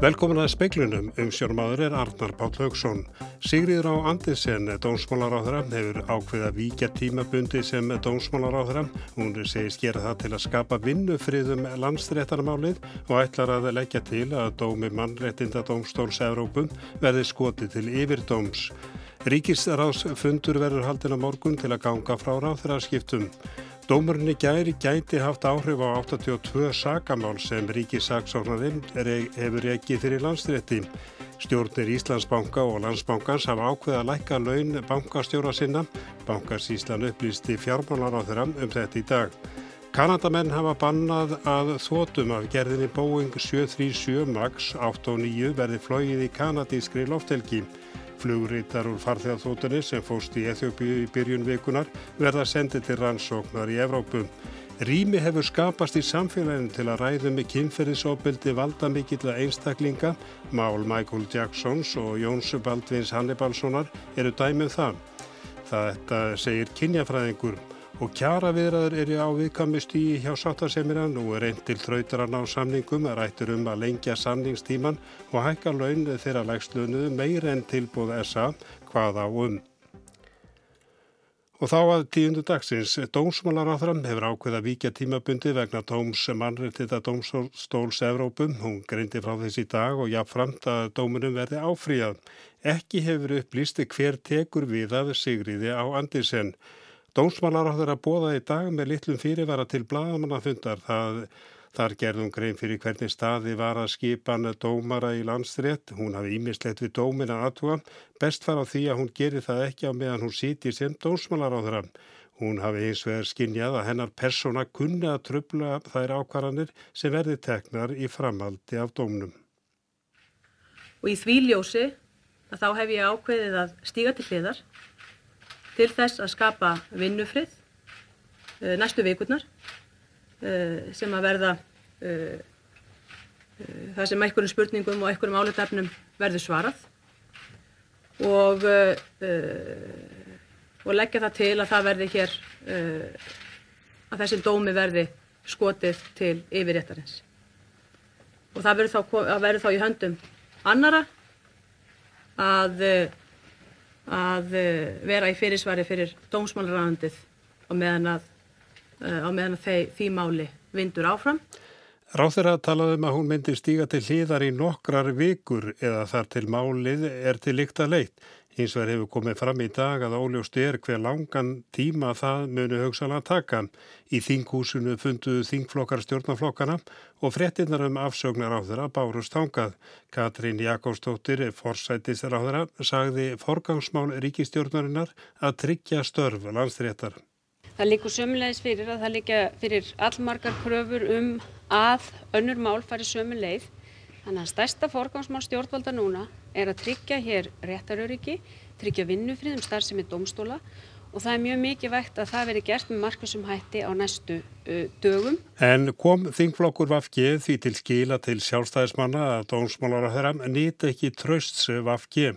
Velkomin að speiklunum um sjórnmaður er Arnar Páll Haugsson. Sigriður á Andinsen, dómsmálaráðara, hefur ákveða víkja tímabundi sem dómsmálaráðara. Hún segist gera það til að skapa vinnufriðum landstréttarmálið og ætlar að leggja til að dómi mannrettinda dómstóls Evrópum verði skotið til yfirdóms. Ríkisráðsfundur verður haldin á morgun til að ganga frá ráðræðarskiptum. Dómurinn í gæri gæti haft áhrif á 82 sakamál sem ríkisaksóknarinn hefur ekki fyrir landstrétti. Stjórnir Íslandsbanka og Landsbankans hafa ákveða að lækka laun bankastjóra sinna. Bankasíslan upplýsti fjármálar á þeirra um þetta í dag. Kanadamenn hafa bannað að þótum af gerðinni Boeing 737 MAX 8 og 9 verði flóið í kanadískri loftelgi. Flugrítar úr farþegarþótunni sem fóst í Eþjópiu í byrjun vikunar verða sendið til rannsóknar í Evrópu. Rými hefur skapast í samfélaginu til að ræðu með kynferðisofbildi valda mikill að einstaklinga. Mál Michael Jacksons og Jóns Baldvins Hannibalssonar eru dæmið um það. Þetta segir kynjafræðingur og kjara viðraður eru á viðkamist í hjá sáttasemira. Nú er einn til þrautar að ná samningum, rættur um að lengja samningstíman og hækka laun þeirra lægslönuðu meir en tilbúð SA hvaða um. Og þá að tíundu dagsins, dómsmálaráþram hefur ákveða vikja tímabundi vegna dóms mannreitita dómstóls Evrópum. Hún greindi frá þessi dag og jáfnframt að dómunum verði áfríðað. Ekki hefur upplýsti hver tekur við af Sigriði á Andisen. Dómsmálar á þeirra bóða í dag með litlum fyrirvara til bladamannafundar. Það, þar gerðum grein fyrir hvernig staði var að skipan dómara í landstrétt. Hún hafi ímislegt við dómin að aðtúa. Best fara á því að hún gerir það ekki á meðan hún sýti sem dómsmálar á þeirra. Hún hafi eins vegar skinnjað að hennar persóna kunni að trubla þær ákvarðanir sem verði teknar í framaldi af dómnum. Og í því ljósi að þá hef ég ákveðið að stíga til hliðar til þess að skapa vinnufrið uh, næstu vikurnar uh, sem að verða uh, það sem einhverjum spurningum og einhverjum áleitafnum verður svarað. Og, og leggja það til að það verði hér að þessi dómi verði skotið til yfirréttarins. Og það verður þá, verður þá í höndum annara að að eh, vera í fyrirsvari fyrir dómsmálaráðandið og meðan að, meðan að þeir, því máli vindur áfram. Ráþur að talaðu um að hún myndi stíga til hlýðar í nokkrar vikur eða þar til málið er til líkt að leitt. Hins vegar hefur komið fram í dag að óljóst er hver langan tíma það munu hugsalega taka. Í þinghúsinu funduðu þingflokkar stjórnaflokkana og frettinnar um afsögnar á þeirra bárust þangað. Katrín Jakobsdóttir, forsættisar á þeirra, sagði forgangsmál ríkistjórnarinnar að tryggja störf landsréttar. Það líkur sömulegis fyrir að það líka fyrir allmargar kröfur um að önnur mál fari sömu leið Þannig að stærsta forgangsmál stjórnvalda núna er að tryggja hér réttaröryggi, tryggja vinnufriðum starfsemi domstóla og það er mjög mikið vægt að það veri gert með markasum hætti á næstu uh, dögum. En kom þingflokkur Vafgi því til skila til sjálfstæðismanna að dómsmálar á þeirra nýta ekki trösts Vafgi?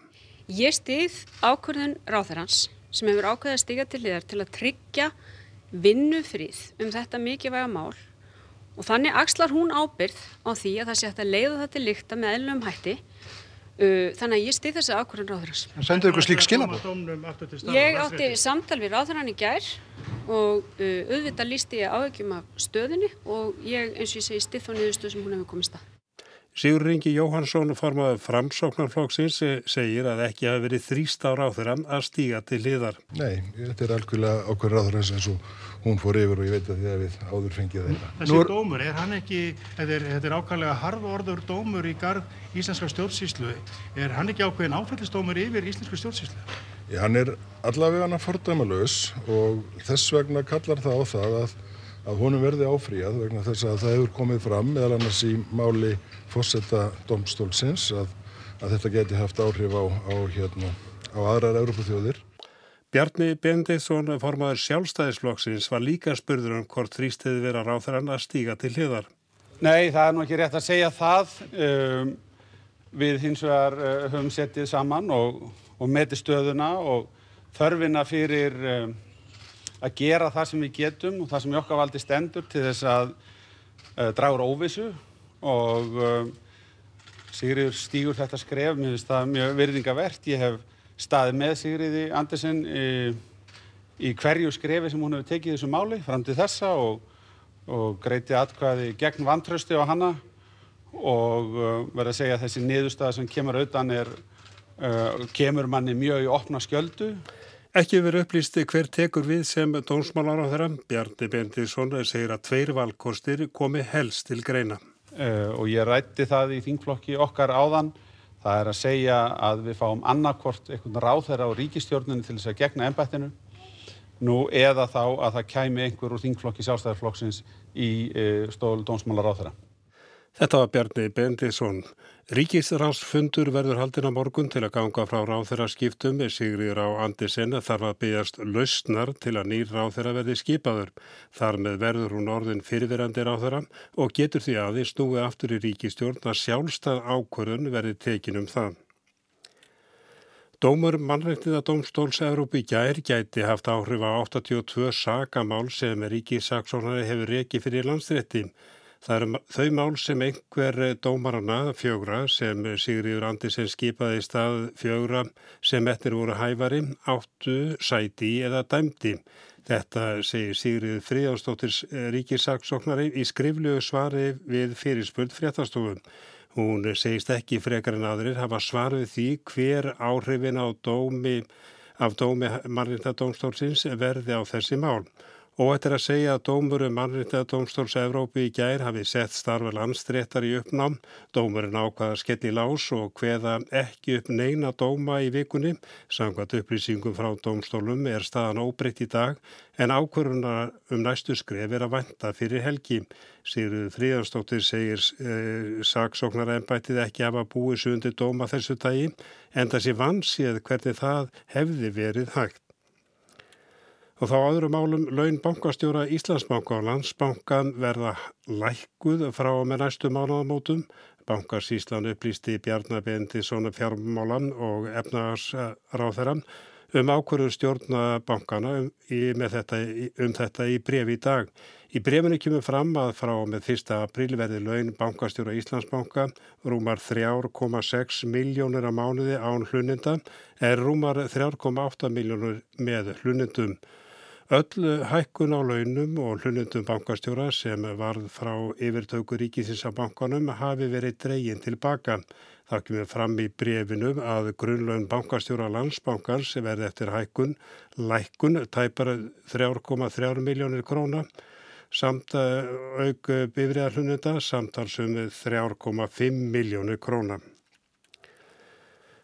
Ég stýð ákvörðun ráþarans sem hefur ákveðið að stiga til þér til að tryggja vinnufrið um þetta mikilvæga mál og þannig axlar hún ábyrð á því að það sé hægt að leiða það til lykta með eðlum hætti. Uh, þannig að ég stið þessi ákvörðan ráðurans Sendu ykkur slík skilabóð? Ég átti samtal við ráðurann í gær og uh, auðvitað lísti ég áhugjum af stöðinni og ég eins og ég segi stið þá niðurstöð sem hún hefur komið stað Sigur Ringi Jóhansson formaður framsóknarflokksins segir að ekki hafi verið þrýst á ráðurann að stíga til liðar. Nei, þetta er algjörlega ákveður ráðurans eins og hún fór yfir og ég veit að því að við áður fengið þetta. Þessi er... dómur, er hann ekki, þetta er, þetta er ákvæmlega harðorður dómur í garð íslenska stjórnsýslu, er hann ekki ákveðin áfællistómur yfir íslenska stjórnsýslu? Já, hann er allavega hann að fordæmalös og þess vegna kallar það á það að að honum verði áfríað vegna þess að það hefur komið fram meðal annars í máli fósetta domstólsins að, að þetta geti haft áhrif á, á, hérna, á aðrar Európa-þjóðir. Bjarni Bendisson, formadur sjálfstæðisflokksins, var líka spurður um hvort þrýst hefði verið að ráþarann að stíga til hliðar. Nei, það er nú ekki rétt að segja það. Um, við hins vegar uh, höfum settið saman og, og metið stöðuna og þörfina fyrir um, að gera það sem við getum og það sem okkar valdi stendur til þess að uh, draga úr óvissu og uh, Sigriður stígur þetta skref, mér finnst það mjög virðingavert. Ég hef staðið með Sigriði Andersen í, í hverju skrefi sem hún hefur tekið þessu máli fram til þessa og, og greiti atkvæði gegn vantrösti á hana og uh, verða að segja að þessi niðurstaða sem kemur auðan er, kemur manni mjög í opna skjöldu. Ekki verið upplýsti hver tekur við sem dónsmálar á þeirra. Bjarni Bendisson segir að tveir valkostir komi helst til greina. Uh, og ég rætti það í þingflokki okkar áðan. Það er að segja að við fáum annarkort einhvern ráð þeirra á ríkistjórnunni til þess að gegna ennbættinu nú eða þá að það kæmi einhver úr þingflokki sjálfstæðarflokksins í uh, stólu dónsmálar ráð þeirra. Þetta var Bjarni Bendisson. Ríkisránsfundur verður haldin á morgun til að ganga frá ráþeira skiptum með Sigriður á Andisen þarf að byggjast lausnar til að nýr ráþeira verði skipaður. Þar með verður hún orðin fyrirverandi ráþeira og getur því aðeins núi aftur í ríkistjórn að sjálfstað ákvörðun verði tekin um það. Dómur mannreittiða Dómstóls Európi gær gæti haft áhrif á 82 sagamál sem ríkisaksónari hefur rekið fyrir landsrétti. Það eru þau mál sem einhver dómarana fjögra sem Sigriður Andisen skipaði í stað fjögra sem ettir voru hæfari áttu, sæti eða dæmdi. Þetta segir Sigriður Fríðanstóttir ríkisaksóknari í skriflegu svari við fyrirspöld fréttastofum. Hún segist ekki frekar en aðrir hafa svarið því hver áhrifin á dómi af dómi marginta dómstólsins verði á þessi mál. Þetta er að segja að dómurum mannriðtað Dómstóls Evrópi í gær hafi sett starfa landstréttar í uppnám. Dómurinn ákvaða skell í lás og hveða ekki upp neina dóma í vikunni. Samkvæmt upplýsingum frá dómstólum er staðan óbreytt í dag en ákvörunar um næstu skref er að vanta fyrir helgi. Sigurður Fríðanstóttir segir eh, saksóknara ennbættið ekki hafa búið sundi dóma þessu dagi en þessi vansið hvernig það hefði verið hægt. Og þá aðru málum laun bankastjóra Íslandsbanka og landsbankan verða lækkuð frá með næstu mánuðamótum. Bankarsíslan upplýsti Bjarnabendi svona fjármálan og efnagasráþeran um ákvörðu stjórnabankana um, þetta, um þetta í brefi í dag. Í brefinu kemur fram að frá með 1. apríl verði laun bankastjóra Íslandsbanka rúmar 3,6 miljónir á mánuði án hluninda er rúmar 3,8 miljónur með hlunindum. Öll hækkun á launum og hlunundum bankastjóra sem varð frá yfirtöku ríkisins af bankanum hafi verið dreygin tilbaka. Það kemur fram í brefinum að grunnlaun bankastjóra landsbankars verði eftir hækkun, lækkun, tæpar 3,3 miljónir króna samt auk bifriðar hlununda samtalsum 3,5 miljónir króna.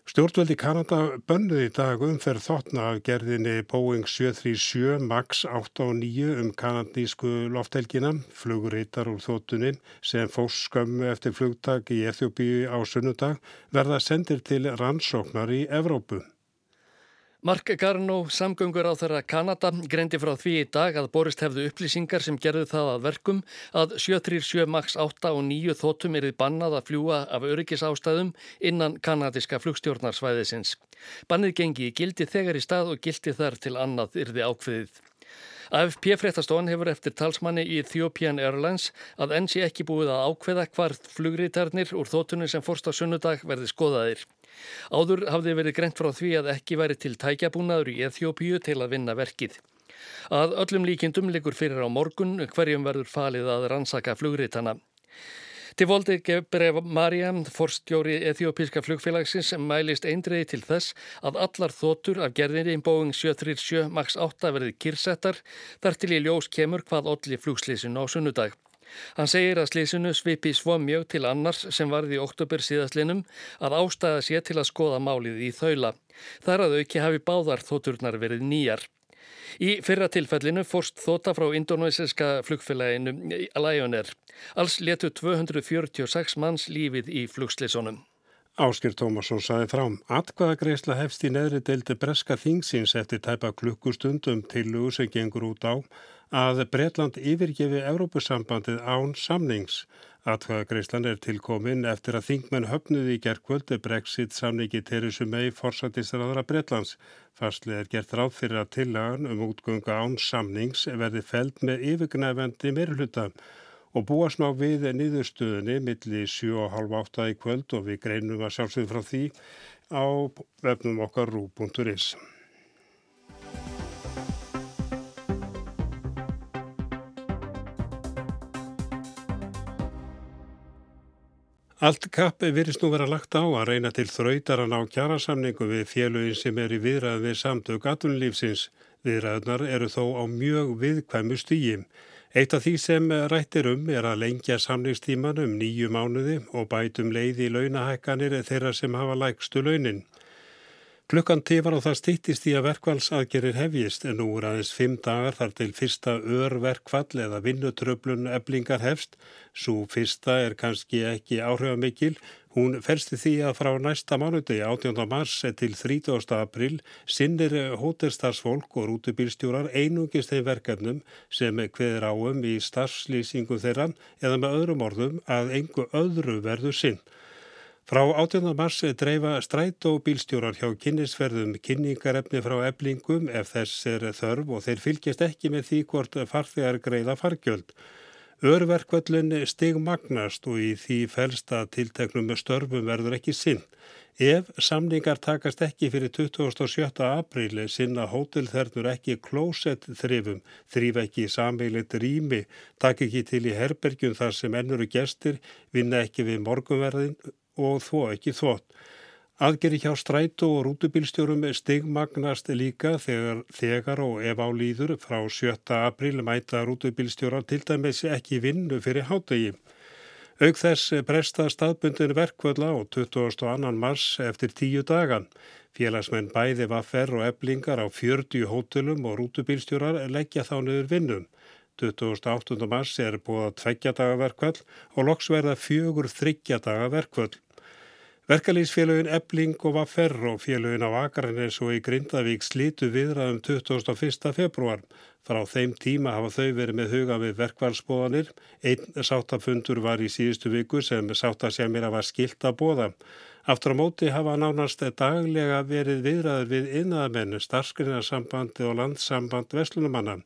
Stjórnvöldi Kanada bönnuði í dag umferð þotna af gerðinni Boeing 737 MAX 8 og 9 um kanadísku lofthelgina, fluguritar úr þóttunni sem fóst skömmu eftir flugtak í Eþjóbíu á sunnudag verða sendir til rannsóknar í Evrópu. Mark Garnó, samgöngur á þeirra Kanada, greindi frá því í dag að borist hefðu upplýsingar sem gerðu það að verkum að 737 MAX 8 og 9 þóttum erið bannað að fljúa af öryggisástæðum innan kanadiska flugstjórnarsvæðisins. Bannið gengi í gildi þegar í stað og gildi þar til annað yrði ákveðið. AFP fréttastofan hefur eftir talsmanni í Ethiopian Airlines að enn sé ekki búið að ákveða hvart flugritarnir úr þóttunni sem forst á sunnudag verði skoðaðir. Áður hafði verið greint frá því að ekki væri til tækjabúnaður í Eþjópíu til að vinna verkið. Að öllum líkindum liggur fyrir á morgun hverjum verður falið að rannsaka flugritana. Til voldi Gebre Marja, forstjóri Eþjópíska flugfélagsins, mælist eindriði til þess að allar þótur af gerðinni í Boeing 737 MAX 8 verði kyrsettar þar til í ljós kemur hvað olli flugslísinu á sunnudag. Hann segir að slísinu svipi svo mjög til annars sem varði í oktober síðastlinum að ástæða sé til að skoða málið í þaula. Þar að auki hafi báðar þóturnar verið nýjar. Í fyrra tilfellinu fórst þóta frá indonesiska flugfélaginu Lion-Air. Alls letu 246 manns lífið í flugslísunum. Áskir Tómasson saði frám. Atkvaðagreisla hefst í neðri deildi breska þingsins eftir tæpa klukkustundum til lugu sem gengur út á að Breitland yfirgefi Evrópusambandið án samnings. Atkvæðagreislan er tilkomin eftir að þingmenn höfnuði í gerðkvöldu Brexit samningi Teresu mei forsættisraðara Breitlands. Fastlið er gert ráð fyrir að tillagan um útgöngu án samnings verði feld með yfirgnæfendi meirhluta og búast má við niðurstöðunni milli 7.30 í kvöld og við greinum að sjálfsögðu frá því á vefnum okkar rú.is. Allt kappi virðist nú vera lagt á að reyna til þrautaran á kjærasamningu við félögin sem er í viðræð við samtök atunlífsins. Viðræðunar eru þó á mjög viðkvæmu stýjum. Eitt af því sem rættir um er að lengja samningstíman um nýju mánuði og bætum leiði í launahækkanir þeirra sem hafa lægstu launin. Klukkan tífar og það stýttist í að verkvallsaðgerir hefjist en nú er aðeins fimm dagar þar til fyrsta örverkvall eða vinnutröflun eblingar hefst. Svo fyrsta er kannski ekki áhrifamikil. Hún felsti því að frá næsta mánuði 18. mars til 30. april sinnir hótelstarsfólk og rútubílstjórar einungist þeim verkefnum sem hveður áum í starfslýsingu þeirra eða með öðrum orðum að engu öðru verður sinn. Frá 18. mars dreifa stræt og bílstjórar hjá kynnisferðum kynningarefni frá eblingum ef þess er þörf og þeir fylgjast ekki með því hvort farþegar greiða fargjöld. Örverkvöldun stig magnast og í því felsta tilteknum störfum verður ekki sinn. Ef samningar takast ekki fyrir 27. apríli sinna hótelþernur ekki klósett þrifum, þrýf ekki samveilit rými, takk ekki til í herbergjum þar sem ennuru gestir, vinna ekki við morgunverðin og þó ekki þvott. Aðgeri hjá strætu og rútubílstjórum stigmagnast líka þegar, þegar og ef álýður frá 7. april mæta rútubílstjóra til dæmis ekki vinnu fyrir hátegi. Aug þess bresta staðbundin verkvöldla á 22. mars eftir tíu dagan. Félagsmenn bæði vaffer og eblingar á 40 hótelum og rútubílstjórar leggja þá niður vinnum. 28. mars er búið að tveggja daga verkvöld og loks verða fjögur þryggja daga verkvöld. Verkalýsfélagin Ebling og Vaffer og félagin á Akarnes og í Grindavík slítu viðraðum 21. februar. Frá þeim tíma hafa þau verið með huga við verkvælsbóðanir. Einn sáttafundur var í síðustu viku sem sáttasjæmira var skilt að bóða. Aftur á móti hafa nánast daglega verið viðraður við innaðamennu, starfskrinnarsambandi og landsamband Veslunumanna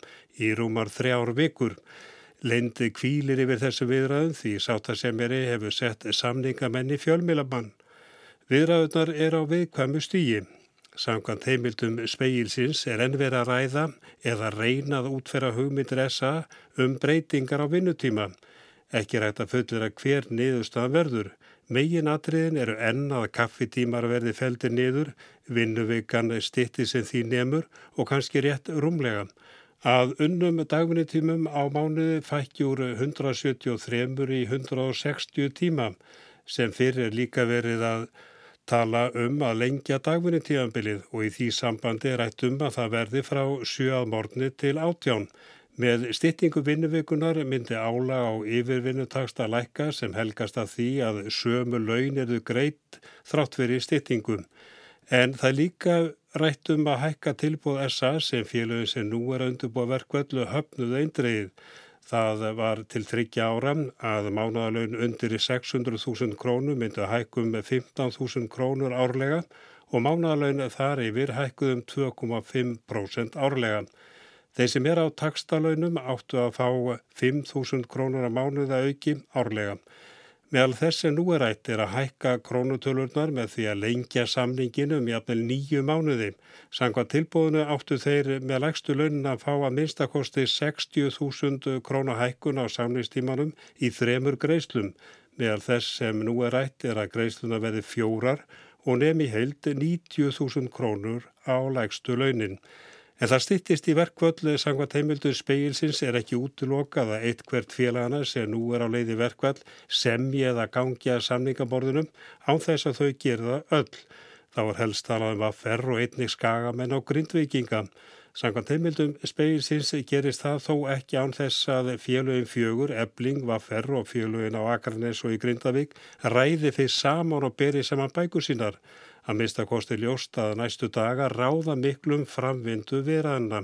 í rúmar þrjár vikur. Leindi kvílir yfir þessu viðraðum því sáttasemjari hefur sett samningamenni fjölmilamann. Viðræðunar er á viðkvæmu stígi. Samkvæmt heimildum speilsins er enn verið að ræða eða reynað útferra hugmyndir SA um breytingar á vinnutíma. Ekki rægt að fullera hver niðurstaðan verður. Megin atriðin eru enn að kaffitímar verði feldir niður, vinnuvikan stitti sem því nemur og kannski rétt rúmlega. Að unnum dagvinnitímum á mánuði fækkjúr 173 í 160 tíma sem fyrir líka verið að tala um að lengja dagvinni tíðanbilið og í því sambandi rætt um að það verði frá 7 að morgunni til 18. Með styttingu vinnuvikunar myndi ála á yfirvinnutaksta lækka sem helgast að því að sömu laun eru greitt þrátt fyrir styttingum. En það líka rætt um að hækka tilbúð SA sem félögin sem nú er að undurbúa verkvöldu höfnuð eindreið. Það var til þryggja ára að mánuðalögn undir í 600.000 krónur myndu að hækkum með 15.000 krónur árlega og mánuðalögn þar yfir hækkuðum 2,5% árlega. Þeir sem er á takstalögnum áttu að fá 5.000 krónur að mánuða auki árlega. Meðal þess sem nú er rætt er að hækka krónutölurnar með því að lengja samninginu um jafnvel nýju mánuði. Sangvað tilbúðinu áttu þeir með lægstu launin að fá að minnstakosti 60.000 krónahækkun á samningstímanum í þremur greislum. Meðal þess sem nú er rætt er að greisluna veði fjórar og í heild 90.000 krónur á lægstu launin. En það stýttist í verkvöld sangvað heimildur speilsins er ekki útlokað að eitt hvert félagana sem nú er á leiði verkvöld semji eða gangi að samningaborðunum án þess að þau gerða öll. Þá er helst talað um að ferr og einnig skagamenn á grindvikinga. Sangvað heimildum speilsins gerist það þó ekki án þess að félagin fjögur, ebling, var ferr og félagin á Akarnes og í Grindavík ræði fyrir saman og beri saman bækur sínar að mista kosti ljóst að næstu daga ráða miklum framvindu viðræðina.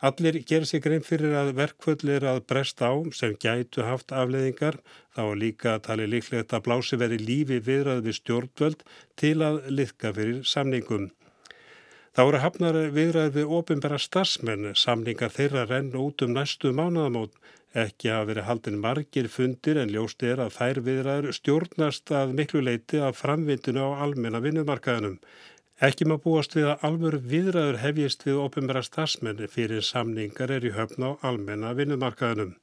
Allir ger sig grein fyrir að verkvöld er að bresta á sem gætu haft afleðingar, þá líka tali líklegt að blási veri lífi viðræð við stjórnvöld til að liðka fyrir samningum. Þá eru hafnar viðræð við ofinbæra starfsmenn, samningar þeirra renn út um næstu mánuðamót Ekki hafa verið haldin margir fundir en ljóst er að þær viðræður stjórnast að miklu leiti af framvindinu á almenna vinnumarkaðinum. Ekki maður búast við að alvöru viðræður hefjist við ofinbæra stafsmenni fyrir samningar er í höfn á almenna vinnumarkaðinum.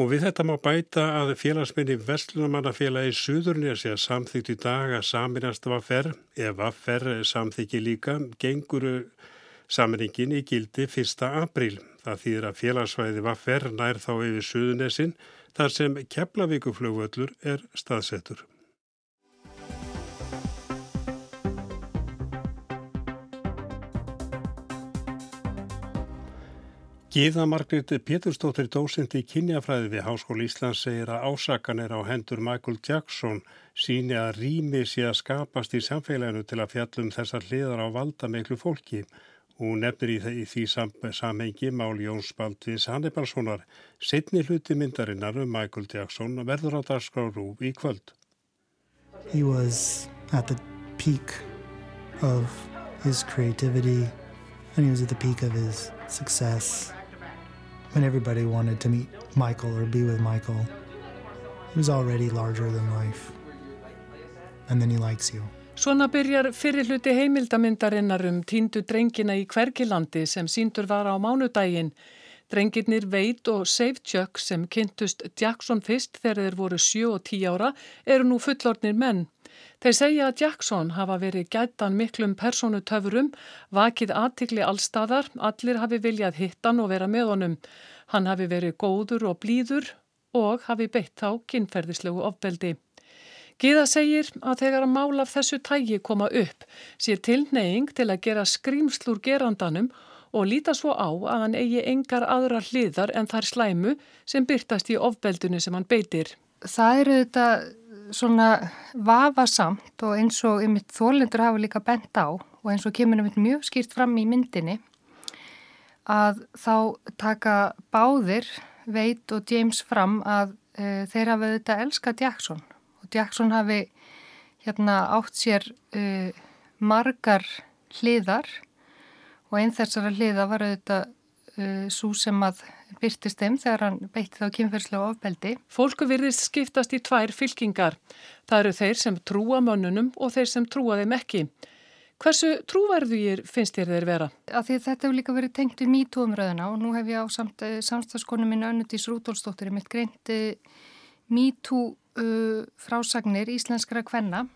Og við þetta má bæta að félagsminni Vestlunamannafélagi Suðurnesja samþýtt í dag að saminast var ferr, ef að ferr samþykki líka, genguru saminningin í gildi 1. apríl. Það þýðir að félagsvæði var ferr nær þá yfir Suðurnesin þar sem Keflavíkuflugvöllur er staðsettur. Gíða Margrit Péturstóttir dósindi í kynjafræði við Háskóli Íslands segir að ásakanir á hendur Michael Jackson síni að rými sé að skapast í samfélaginu til að fjallum þessar hliðar á valda meiklu fólki. Hún nefnir í, í því sam, samhengi mál Jóns Baldvins Hannibalssonar. Setni hluti myndarinnar um Michael Jackson verður á dagskrárúf í kvöld. He was at the peak of his creativity and he was at the peak of his success. When everybody wanted to meet Michael or be with Michael. He was already larger than life. And then he likes you. Svona byrjar fyrir hluti heimildamyndarinnar um tíndu drengina í Kverkilandi sem síndur var á mánudaginn. Drengirnir Veit og Safechuck sem kynntust Jackson fyrst þegar þeir voru 7 og 10 ára eru nú fullornir menn. Þeir segja að Jackson hafa verið gætan miklum personutöfurum, vakið aðtikli allstæðar, allir hafi viljað hittan og vera með honum. Hann hafi verið góður og blíður og hafi beitt á kynferðislegu ofbeldi. Gíða segir að þegar að mála af þessu tægi koma upp sér tilneying til að gera skrýmslur gerandanum og líta svo á að hann eigi engar aðra hliðar en þær slæmu sem byrtast í ofbeldinu sem hann beitir. Það eru þetta svona vafasamt og eins og einmitt þólendur hafa líka bent á og eins og kemur einmitt mjög skýrt fram í myndinni að þá taka báðir Veit og James fram að uh, þeir hafa auðvitað elskað Jackson og Jackson hafi hérna átt sér uh, margar hliðar og einn þessara hliða var auðvitað uh, svo sem að byrtist þeim þegar hann beitti þá kynferðslega ofbeldi. Fólku virðist skiptast í tvær fylkingar. Það eru þeir sem trúa mönnunum og þeir sem trúa þeim ekki. Hversu trúverðugir finnst þér þeir vera? Að því þetta hefur líka verið tengt í mítúumröðuna og nú hef ég á samt, eh, samstagskonu minna Önnudís Rúdólsdóttir mitt greint mítú uh, frásagnir íslenskara kvenna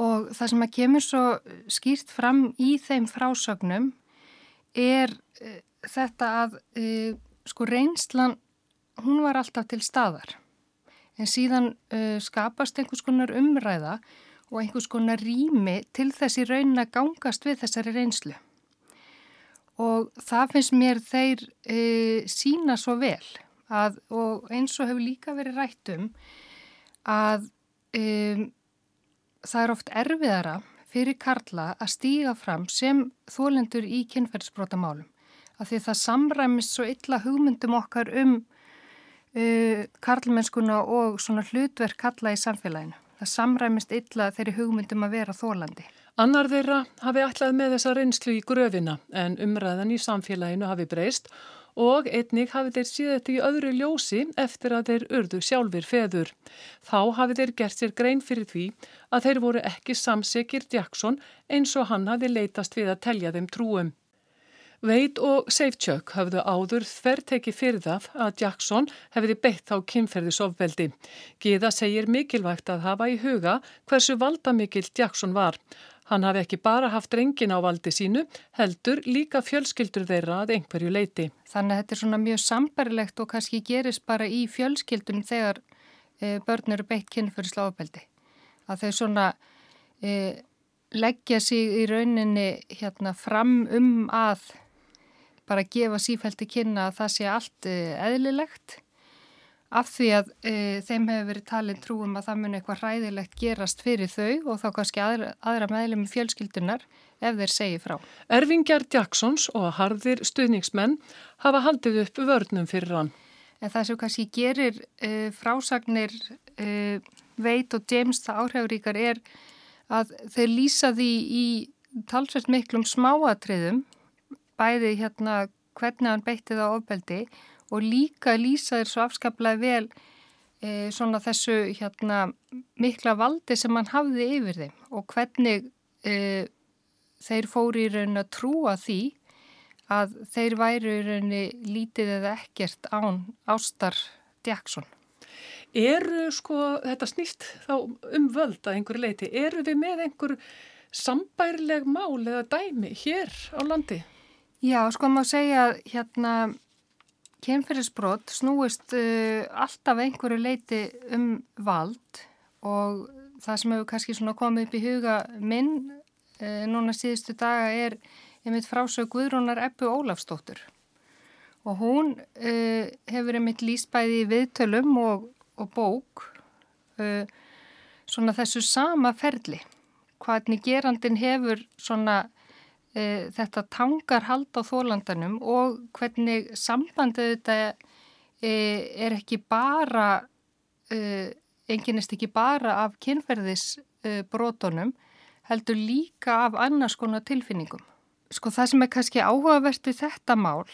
og það sem að kemur svo skýrt fram í þeim frásögnum er uh, þetta að uh, sko reynslan, hún var alltaf til staðar. En síðan uh, skapast einhvers konar umræða og einhvers konar rými til þessi raunin að gangast við þessari reynslu. Og það finnst mér þeir uh, sína svo vel að, og eins og hefur líka verið rætt um að um, það er oft erfiðara fyrir Karla að stíga fram sem þólendur í kynferðsbrótamálum að því það samræmist svo illa hugmyndum okkar um uh, karlmennskuna og svona hlutverk kalla í samfélaginu. Það samræmist illa þeirri hugmyndum að vera þólandi. Annar þeirra hafi ætlað með þessa reynslu í gröfina en umræðan í samfélaginu hafi breyst og einnig hafi þeir síða þetta í öðru ljósi eftir að þeir urðu sjálfur feður. Þá hafi þeir gert sér grein fyrir því að þeir voru ekki samsekir Jackson eins og hann hafi leitast við að telja þeim trúum. Veit og Safechuck hafðu áður þverteki fyrir það að Jackson hefði beitt á kynferðisofbeldi. Gíða segir mikilvægt að hafa í huga hversu valdamikill Jackson var. Hann hafi ekki bara haft rengin á valdi sínu, heldur líka fjölskyldur þeirra að einhverju leiti. Þannig að þetta er svona mjög sambarilegt og kannski gerist bara í fjölskyldunum þegar e, börn eru beitt kynferðisofbeldi. Að þau svona e, leggja sig í rauninni hérna, fram um að bara að gefa sífælti kynna að það sé allt eh, eðlilegt af því að e, þeim hefur verið talin trúum að það muni eitthvað hræðilegt gerast fyrir þau og þá kannski aðra, aðra meðlum fjölskyldunar ef þeir segi frá. Ervingjar Jacksons og harðir stuðningsmenn hafa haldið upp vörnum fyrir hann. En það sem kannski gerir e, frásagnir e, Veit og James það áhrifuríkar er að þeir lýsa því í talsveit miklum smáatriðum bæði hérna hvernig hann beitti það ofbeldi og líka lýsa þér svo afskaplega vel e, svona þessu hérna mikla valdi sem hann hafði yfir þeim og hvernig e, þeir fóri í raun að trúa því að þeir væru í raunni lítið eða ekkert án Ástar Jackson. Eru sko, þetta snýst þá um völd að einhverju leiti, eru við með einhver sambærleg mál eða dæmi hér á landi? Já, sko maður segja hérna kemferðisbrot snúist uh, alltaf einhverju leiti um vald og það sem hefur kannski svona komið upp í huga minn uh, núna síðustu daga er einmitt frásög Guðrúnar Ebbu Ólafstóttur og hún uh, hefur einmitt lísbæði viðtölum og, og bók uh, svona þessu sama ferli. Hvernig gerandin hefur svona e, þetta tangar hald á þólandanum og hvernig sambandið þetta e, er ekki bara, e, enginnist ekki bara af kynferðisbrotunum, heldur líka af annars konar tilfinningum. Sko það sem er kannski áhugavert við þetta mál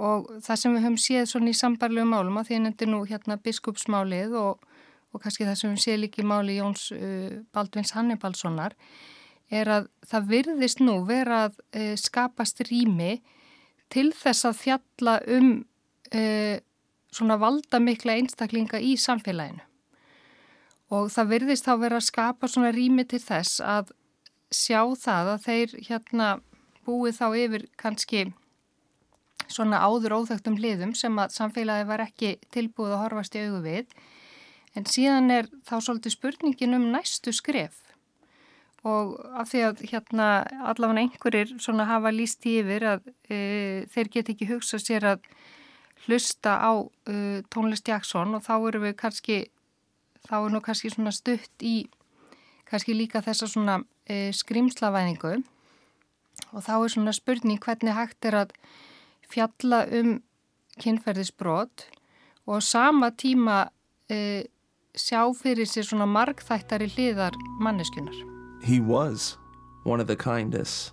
og það sem við höfum séð svona í sambarlegu málum að því að þetta er nú hérna biskupsmálið og, og kannski það sem við séð líki máli Jóns uh, Baldvins Hannibalssonar er að það virðist nú vera að uh, skapast rými til þess að fjalla um uh, svona valdamikla einstaklinga í samfélaginu. Og það virðist þá vera að skapa svona rými til þess að sjá það að þeir hérna búið þá yfir kannski svona áður óþögtum hliðum sem að samfélagi var ekki tilbúið að horfast í augu við. En síðan er þá svolítið spurningin um næstu skref og af því að hérna allavega einhverjir svona hafa líst yfir að e, þeir get ekki hugsað sér að hlusta á e, tónlist Jackson og þá eru við kannski þá er nú kannski svona stutt í kannski líka þessa svona e, skrimslavæningu og þá er svona spurning hvernig hægt er að fjalla um kynferðisbrot og sama tíma e, sjá fyrir sér svona margþættari hliðar manneskunar. He was one of the kindest,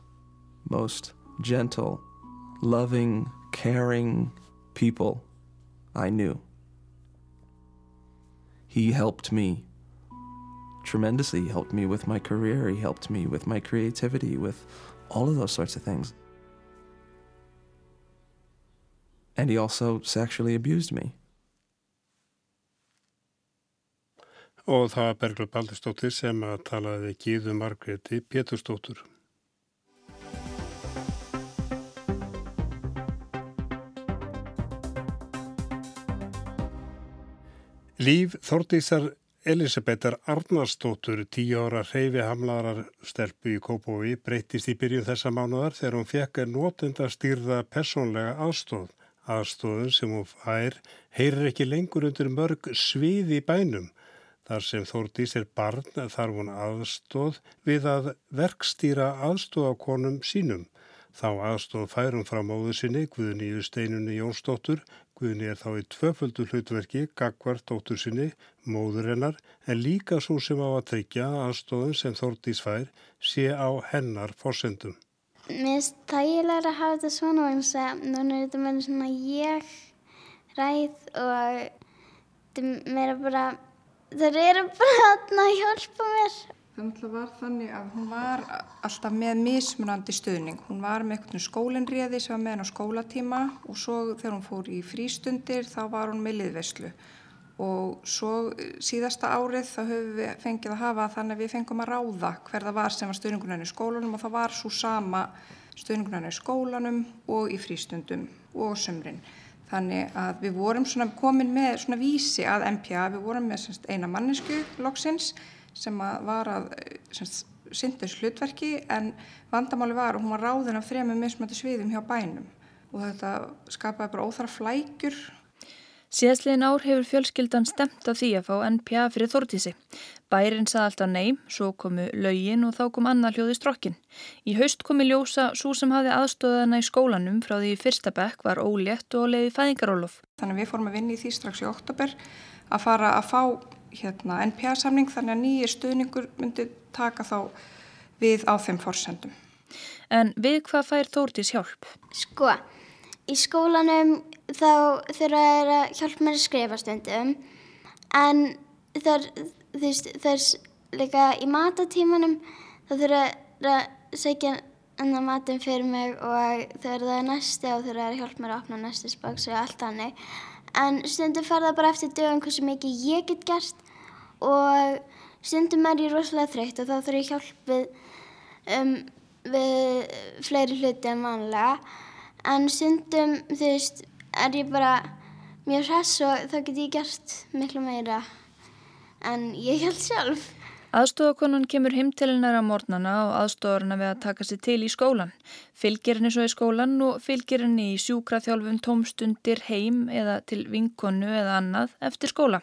most gentle, loving, caring people I knew. He helped me tremendously. He helped me with my career. He helped me with my creativity, with all of those sorts of things. And he also sexually abused me. Og það var Berglur Baldurstóttir sem að talaði Gíðu Margreti Péturstóttur. Líf Þordísar Elisabetar Arnarstóttur, tíu ára hreyfi hamlarar stelpu í Kópói, breytist í byrjun þessa mánuðar þegar hún fekk notenda stýrða personlega aðstóð. Aðstóðun sem hún fær heyrir ekki lengur undir mörg svið í bænum. Þar sem Þórdís er barn þarf hún aðstóð við að verkstýra aðstóð á konum sínum. Þá aðstóð færum frá móðu sinni, Guðnýju steinunni Jónsdóttur, Guðni er þá í tvöföldu hlutverki, gagvar dóttur sinni, móður hennar, en líka svo sem á að tryggja aðstofun sem Þórdís fær sé á hennar fórsendum. Mér finnst þægilega að hafa þetta svona þess að núna er þetta meira svona ég ræð og þetta meira bara, þeir eru bara að hjálpa mér. Það var þannig að hún var alltaf með mismunandi stuðning. Hún var með einhvern skólinriði sem var með henn á skólatíma og svo þegar hún fór í frístundir þá var hún með liðveslu. Og svo síðasta árið þá höfum við fengið að hafa þannig að við fengum að ráða hver það var sem var stuðningunarinn í skólanum og það var svo sama stuðningunarinn í skólanum og í frístundum og sömrin. Þannig að við vorum komin með svona vísi að MPA, við vorum með eina mannesku loksins sem að var að synda þessu hlutverki en vandamáli var og hún var ráðin af þrejum mismöndi sviðum hjá bænum og þetta skapaði bara óþara flækjur. Síðastliðin ár hefur fjölskyldan stemt af því að fá NPA fyrir Þórtísi. Bærin sað alltaf nei, svo komu laugin og þá kom annar hljóði strokkin. Í haust komi ljósa svo sem hafði aðstóðana í skólanum frá því fyrsta bekk var ólétt og leiði fæðingarólof. Þannig við fórum að vinni í því strax í oktober að fara að fá hérna, NPA-samning þannig að nýjir stuðningur myndi taka þá við á þeim forsendum. En við hvað fær Þórtís hjálp? Sko, í skólanum þá þurfa þær að hjálpa mér að skrifa stundum. En þar, þú veist, þar líka í matatímanum þá þurfa þær að segja annar matum fyrir mig og þegar það er næsti og þurfa þær að hjálpa mér að opna næstis bóks og allt hannig en stundum fer það bara eftir dögum hversu mikið ég get gert og stundum er ég rosalega þreytt og þá þurfa ég hjálp við, um, við fleiri hluti en vanlega en stundum þú veist er ég bara mjög hress og þá get ég gert miklu meira en ég held sjálf Aðstofakonan kemur hennar á mornana og aðstofar hennar við að taka sér til í skólan. Fylgir henni svo í skólan og fylgir henni í sjúkraþjálfum tómstundir heim eða til vinkonu eða annað eftir skóla.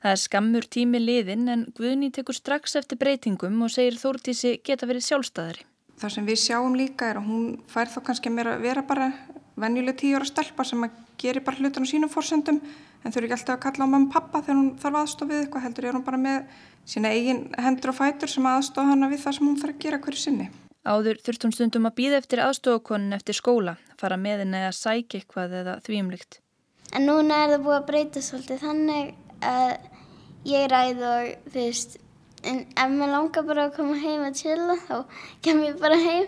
Það er skammur tími liðin en Guðni tekur strax eftir breytingum og segir Þórtísi geta verið sjálfstæðari. Það sem við sjáum líka er að hún fær þá kannski að vera bara venjuleg tíu ára stelpa sem að geri bara hlutan á sínum fórsendum en þau eru ekki alltaf að kalla á mamma og pappa þegar hún þarf aðstofið eitthvað heldur er hún bara með sína eigin hendur og fætur sem aðstofa hana við það sem hún þarf að gera hverju sinni. Áður þurft hún stundum að býða eftir aðstofakonin eftir skóla, fara með henni að sækja eitthvað eða þvíumlikt. En núna er það búið að breyta svolítið þannig að ég ræð og þú veist, en ef maður langar bara að koma heim að chilla þá kem ég bara heim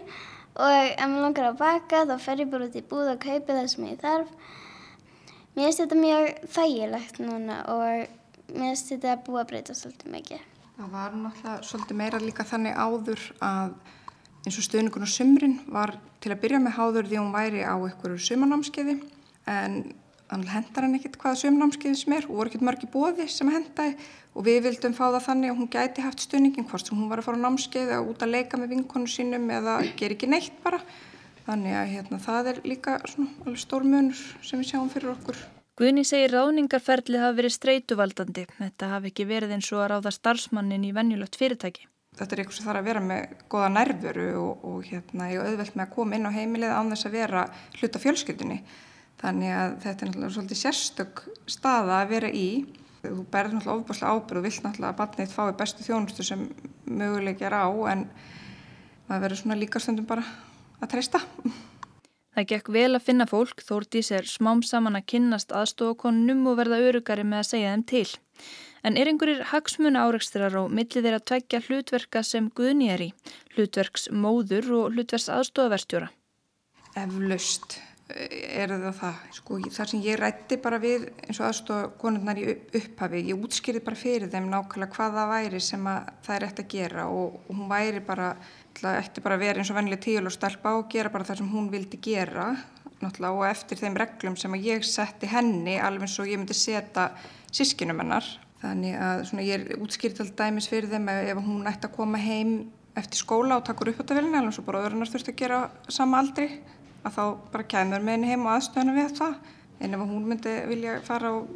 og ef maður langar að baka þá fer ég bara út í búð og kaupi það sem ég þarf. Mér finnst þetta mjög þægilegt núna og mér finnst þetta að búa að breyta svolítið mikið. Það var náttúrulega svolítið meira líka þannig áður að eins og stöðningun og sumrin var til að byrja með háður því hún væri á einhverju sumanámskeiði en þannig hendar hann ekkert hvaða sumanámskeiði sem er og voru ekkert mörgi bóði sem hendaði og við vildum fá það þannig að hún gæti haft stöðningin hvort sem hún var að fara á námskeiði og út að leika með vinkonu sínum eða ger ekki neitt bara. Þannig að hérna, það er líka svona, stór munur sem við sjáum fyrir okkur. Guðni segir ráðningarferðli hafi verið streytuvaldandi. Þetta hafi ekki verið eins og að ráða starfsmannin í venjulegt fyrirtæki. Þetta er eitthvað sem þarf að vera með goða nærveru og, og hérna, ég auðvelt með að koma inn á heimilið án þess að vera hluta fjölskyldunni. Þannig að þetta er náttúrulega svolítið sérstök staða að vera í. Þú berður náttúrulega ofbúslega ábyrð og vilt náttúrulega að batnið fái bestu þjónustu sem möguleikjar á en maður verður svona líka stundum bara að treysta. Það gekk vel að finna fólk, Þórdís er smám saman að kynnast aðstofakonunum og verða örugari með að segja þeim til. En er einhverjir hagsmuna áreikstrar og millir þeir að tveggja hlutverka sem Guðni er í, hlutverks móður og hlutverks aðstofaverstjóra? Eflaust er það það. Sko, þar sem ég rætti bara við eins og aðstofakonunnar í upphafi, ég útskýrði bara fyrir þeim nákvæmlega hvað það væri sem það er eftir að gera og, og hún væri bara ætti bara að vera eins og vennileg tíul og stelpa og gera bara það sem hún vildi gera og eftir þeim reglum sem ég setti henni alveg eins og ég myndi setja sískinum hennar þannig að svona, ég er útskýrt alltaf dæmis fyrir þeim ef hún ætti að koma heim eftir skóla og takur upp á þetta velin alveg svo bara öðrunar þurfti að gera sama aldri að þá bara kemur með henni heim og aðstöðunum við það. En ef hún myndi vilja fara og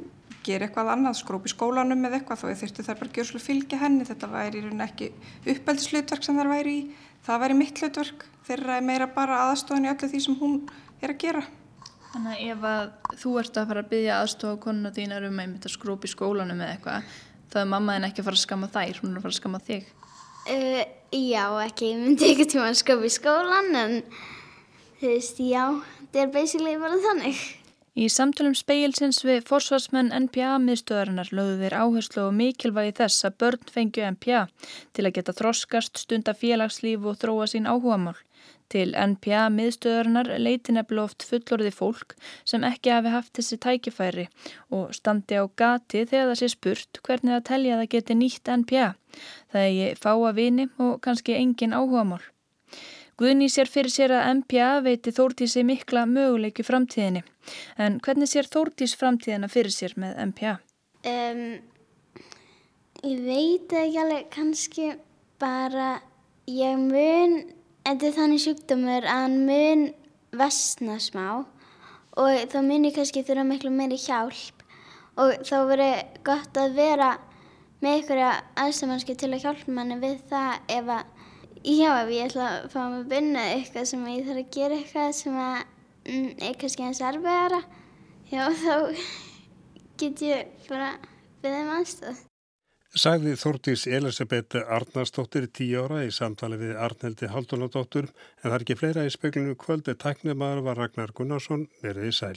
gera eitthvað annað, skrópi skólanum eða eitthvað þá þurfti það bara að gera svolítið fylgja henni. Þetta væri í raun ekki uppeldslutverk sem það væri í. Það væri mitt hlutverk. Þeirra er meira bara aðstofan í öllu því sem hún er að gera. Þannig að ef að þú ert að fara að byggja aðstofa konuna þínar um að skrópa í skólanum eða eitthvað, þá er mammaðin ekki að fara að skama þær, hún er að fara að skama þig. Uh, já, ekki, ég myndi ekki tíma að skrópa í skólan en þú veist, já, þetta er basically bara þannig. Í samtölum speilsins við forsvarsmenn NPA-miðstöðarinnar lögðu þeir áherslu og mikilvægi þess að börn fengju NPA til að geta þroskast, stunda félagslíf og þróa sín áhugamál. Til NPA-miðstöðarinnar leiti nefnilega oft fullorði fólk sem ekki hafi haft þessi tækifæri og standi á gati þegar það sé spurt hvernig að telja það geti nýtt NPA. Það er ég fáa vini og kannski engin áhugamál. Guðni sér fyrir sér að MPA veiti Þórtísi mikla möguleiki framtíðinni. En hvernig sér Þórtís framtíðina fyrir sér með MPA? Um, ég veit ekki alveg, kannski bara ég mun, þetta er þannig sjúkdómur að hann mun vestna smá og þá mun ég kannski þurfa miklu meiri hjálp og þá verður gott að vera með einhverja aðstæðmannski til að hjálpa manni við það ef að Já, ef ég ætla að fá mig að vinna eitthvað sem ég þarf að gera eitthvað sem að, mm, er kannski eins erfiðara, já þá get ég bara við þeim aðstöð. Sagði Þórtís Elisabeth Arnarsdóttir tíu ára í samtali við Arneldi Haldunadóttur en það er ekki fleira í speklinu kvöldi tæknumar var Ragnar Gunnarsson verið í sæl.